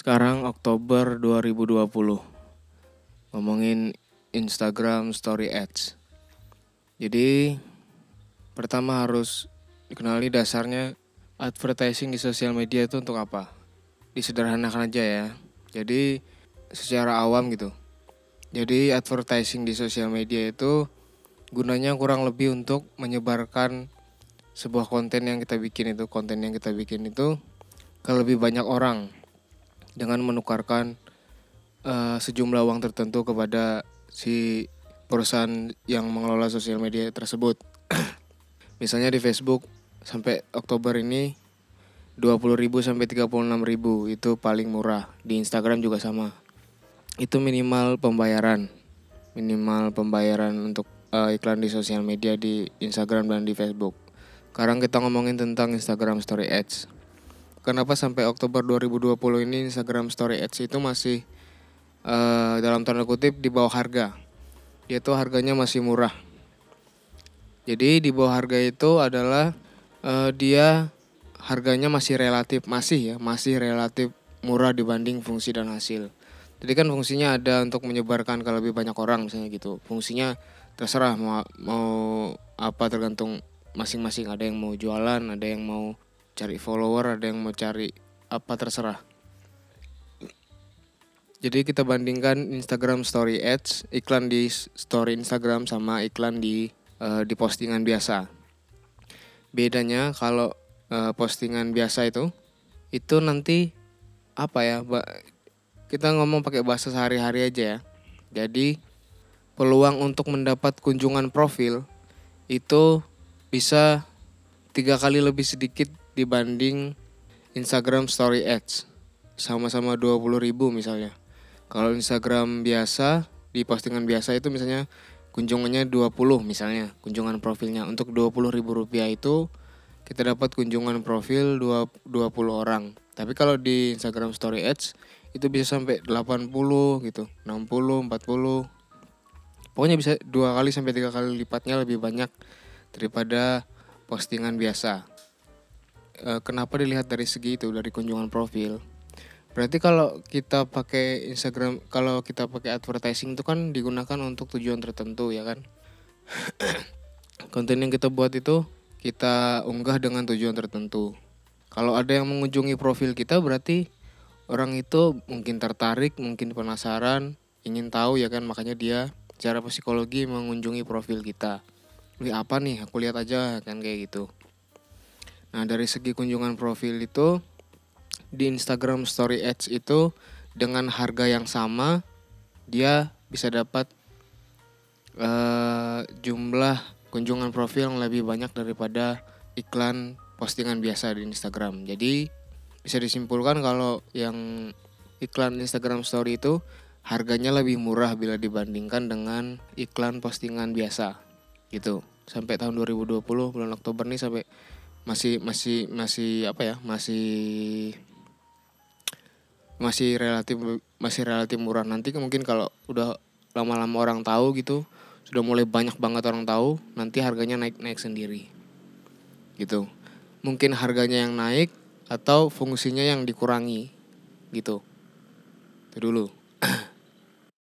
Sekarang Oktober 2020 Ngomongin Instagram Story Ads. Jadi Pertama harus dikenali dasarnya Advertising di sosial media itu untuk apa? Disederhanakan aja ya. Jadi secara awam gitu. Jadi advertising di sosial media itu Gunanya kurang lebih untuk menyebarkan sebuah konten yang kita bikin itu konten yang kita bikin itu ke lebih banyak orang dengan menukarkan uh, sejumlah uang tertentu kepada si perusahaan yang mengelola sosial media tersebut. Misalnya di Facebook sampai Oktober ini 20.000 sampai 36.000 itu paling murah. Di Instagram juga sama. Itu minimal pembayaran. Minimal pembayaran untuk uh, iklan di sosial media di Instagram dan di Facebook. Sekarang kita ngomongin tentang Instagram Story Ads kenapa sampai Oktober 2020 ini Instagram Story Ads itu masih uh, dalam tanda kutip di bawah harga. Tuh harganya masih murah. Jadi di bawah harga itu adalah uh, dia harganya masih relatif masih ya, masih relatif murah dibanding fungsi dan hasil. Jadi kan fungsinya ada untuk menyebarkan ke lebih banyak orang misalnya gitu. Fungsinya terserah mau mau apa tergantung masing-masing. Ada yang mau jualan, ada yang mau cari follower ada yang mau cari apa terserah. Jadi kita bandingkan Instagram Story Ads iklan di story Instagram sama iklan di uh, di postingan biasa. Bedanya kalau uh, postingan biasa itu itu nanti apa ya kita ngomong pakai bahasa sehari-hari aja ya. Jadi peluang untuk mendapat kunjungan profil itu bisa tiga kali lebih sedikit dibanding Instagram Story Ads. Sama-sama 20 ribu misalnya. Kalau Instagram biasa di postingan biasa itu misalnya kunjungannya 20 misalnya kunjungan profilnya. Untuk 20 ribu rupiah itu kita dapat kunjungan profil 20 orang. Tapi kalau di Instagram Story Ads itu bisa sampai 80 gitu. 60 40 pokoknya bisa dua kali sampai tiga kali lipatnya lebih banyak daripada postingan biasa uh, kenapa dilihat dari segi itu dari kunjungan profil? Berarti kalau kita pakai Instagram kalau kita pakai advertising itu kan digunakan untuk tujuan tertentu ya kan? Konten yang kita buat itu kita unggah dengan tujuan tertentu. Kalau ada yang mengunjungi profil kita berarti orang itu mungkin tertarik mungkin penasaran ingin tahu ya kan? Makanya dia secara psikologi mengunjungi profil kita. Ini apa nih? Aku lihat aja kan kayak gitu Nah dari segi kunjungan profil itu di Instagram Story Ads itu dengan harga yang sama dia bisa dapat uh, jumlah kunjungan profil yang lebih banyak daripada iklan postingan biasa di Instagram. Jadi bisa disimpulkan kalau yang iklan Instagram Story itu harganya lebih murah bila dibandingkan dengan iklan postingan biasa gitu. Sampai tahun 2020 bulan Oktober nih sampai masih masih masih apa ya masih masih relatif masih relatif murah. Nanti mungkin kalau udah lama-lama orang tahu gitu sudah mulai banyak banget orang tahu nanti harganya naik naik sendiri. Gitu. Mungkin harganya yang naik atau fungsinya yang dikurangi. Gitu. Itu dulu